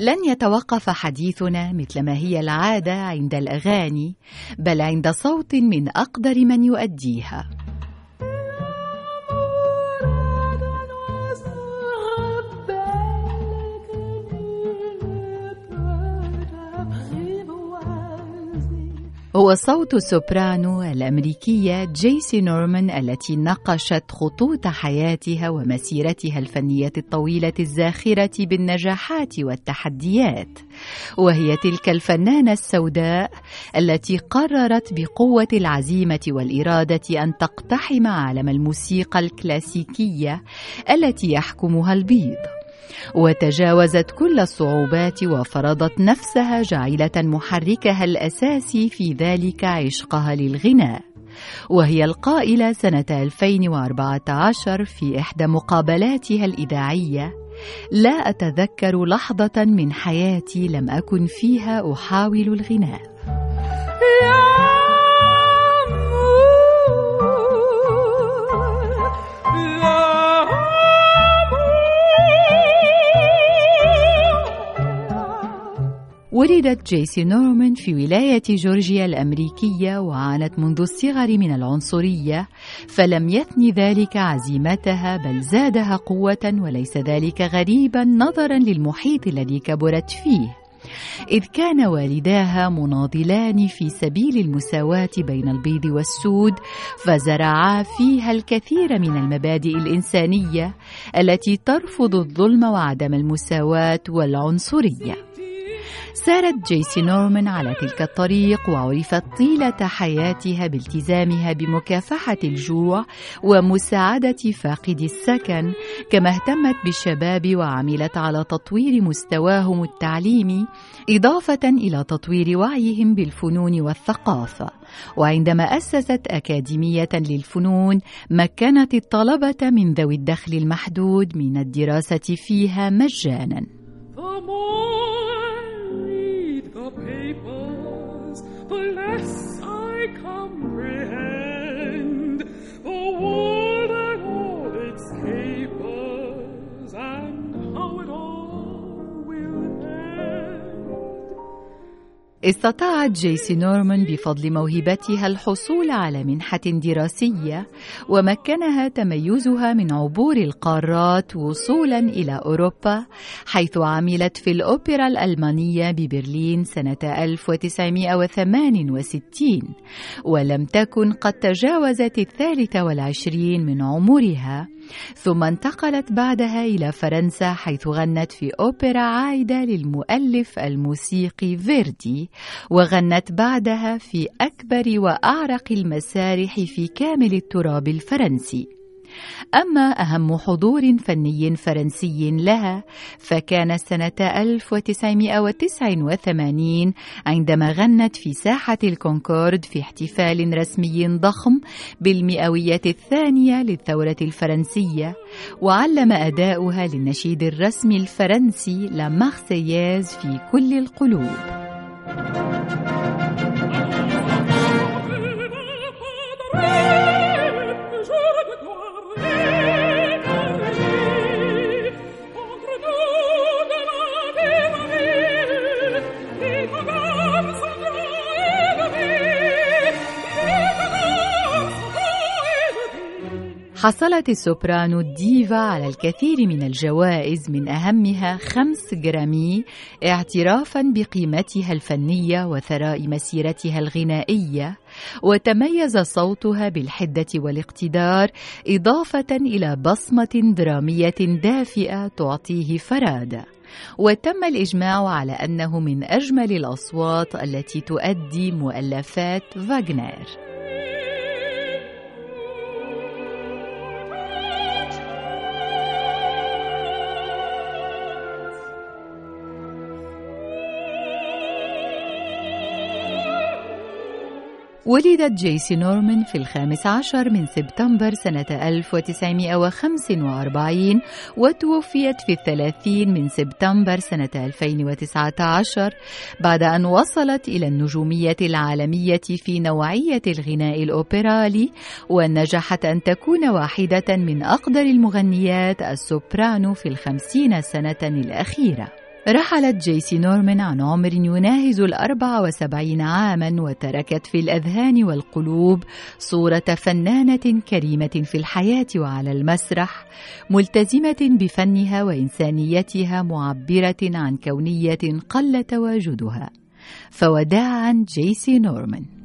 لن يتوقف حديثنا مثل ما هي العادة عند الأغاني بل عند صوت من أقدر من يؤديها. هو صوت السوبرانو الأمريكية جيسي نورمان التي نقشت خطوط حياتها ومسيرتها الفنية الطويلة الزاخرة بالنجاحات والتحديات. وهي تلك الفنانة السوداء التي قررت بقوة العزيمة والإرادة أن تقتحم عالم الموسيقى الكلاسيكية التي يحكمها البيض. وتجاوزت كل الصعوبات وفرضت نفسها جعلة محركها الأساسي في ذلك عشقها للغناء. وهي القائلة سنة 2014 في إحدى مقابلاتها الإذاعية لا أتذكر لحظة من حياتي لم أكن فيها أحاول الغناء. ولدت جيسي نورمان في ولاية جورجيا الأمريكية وعانت منذ الصغر من العنصرية فلم يثني ذلك عزيمتها بل زادها قوة وليس ذلك غريبا نظرا للمحيط الذي كبرت فيه. إذ كان والداها مناضلان في سبيل المساواة بين البيض والسود فزرعا فيها الكثير من المبادئ الإنسانية التي ترفض الظلم وعدم المساواة والعنصرية. سارت جيسي نورمان على تلك الطريق وعرفت طيلة حياتها بالتزامها بمكافحة الجوع ومساعدة فاقدي السكن. كما اهتمت بالشباب وعملت على تطوير مستواهم التعليمي إضافة إلى تطوير وعيهم بالفنون والثقافة. وعندما أسست أكاديمية للفنون مكنت الطلبة من ذوي الدخل المحدود من الدراسة فيها مجانا. less I comprehend. استطاعت جيسي نورمان بفضل موهبتها الحصول على منحة دراسية ومكنها تميزها من عبور القارات وصولا إلى أوروبا حيث عملت في الأوبرا الألمانية ببرلين سنة 1968 ولم تكن قد تجاوزت الثالثة والعشرين من عمرها. ثم انتقلت بعدها إلى فرنسا حيث غنت في أوبرا عائدة للمؤلف الموسيقي فيردي وغنت بعدها في أكبر وأعرق المسارح في كامل التراب الفرنسي. أما أهم حضور فني فرنسي لها فكان سنة 1989 عندما غنت في ساحة الكونكورد في احتفال رسمي ضخم بالمئوية الثانية للثورة الفرنسية وعلم أداؤها للنشيد الرسمي الفرنسي لا في كل القلوب. حصلت السوبرانو الديفا على الكثير من الجوائز من أهمها خمس Grammy اعترافا بقيمتها الفنية وثراء مسيرتها الغنائية وتميز صوتها بالحدة والاقتدار إضافة إلى بصمة درامية دافئة تعطيه فرادة. وتم الإجماع على أنه من أجمل الأصوات التي تؤدي مؤلفات فاغنر ولدت جيسي نورمان في الخامس عشر من سبتمبر سنة 1945 وتوفيت في الثلاثين من سبتمبر سنة 2019 بعد أن وصلت إلى النجومية العالمية في نوعية الغناء الأوبرالي ونجحت أن تكون واحدة من أقدر المغنيات السوبرانو في الخمسين سنة الأخيرة. رحلت جيسي نورمان عن عمر يناهز الأربع وسبعين عاما وتركت في الأذهان والقلوب صورة فنانة كريمة في الحياة وعلى المسرح ملتزمة بفنها وإنسانيتها معبرة عن كونية قل تواجدها فوداعا جيسي نورمان.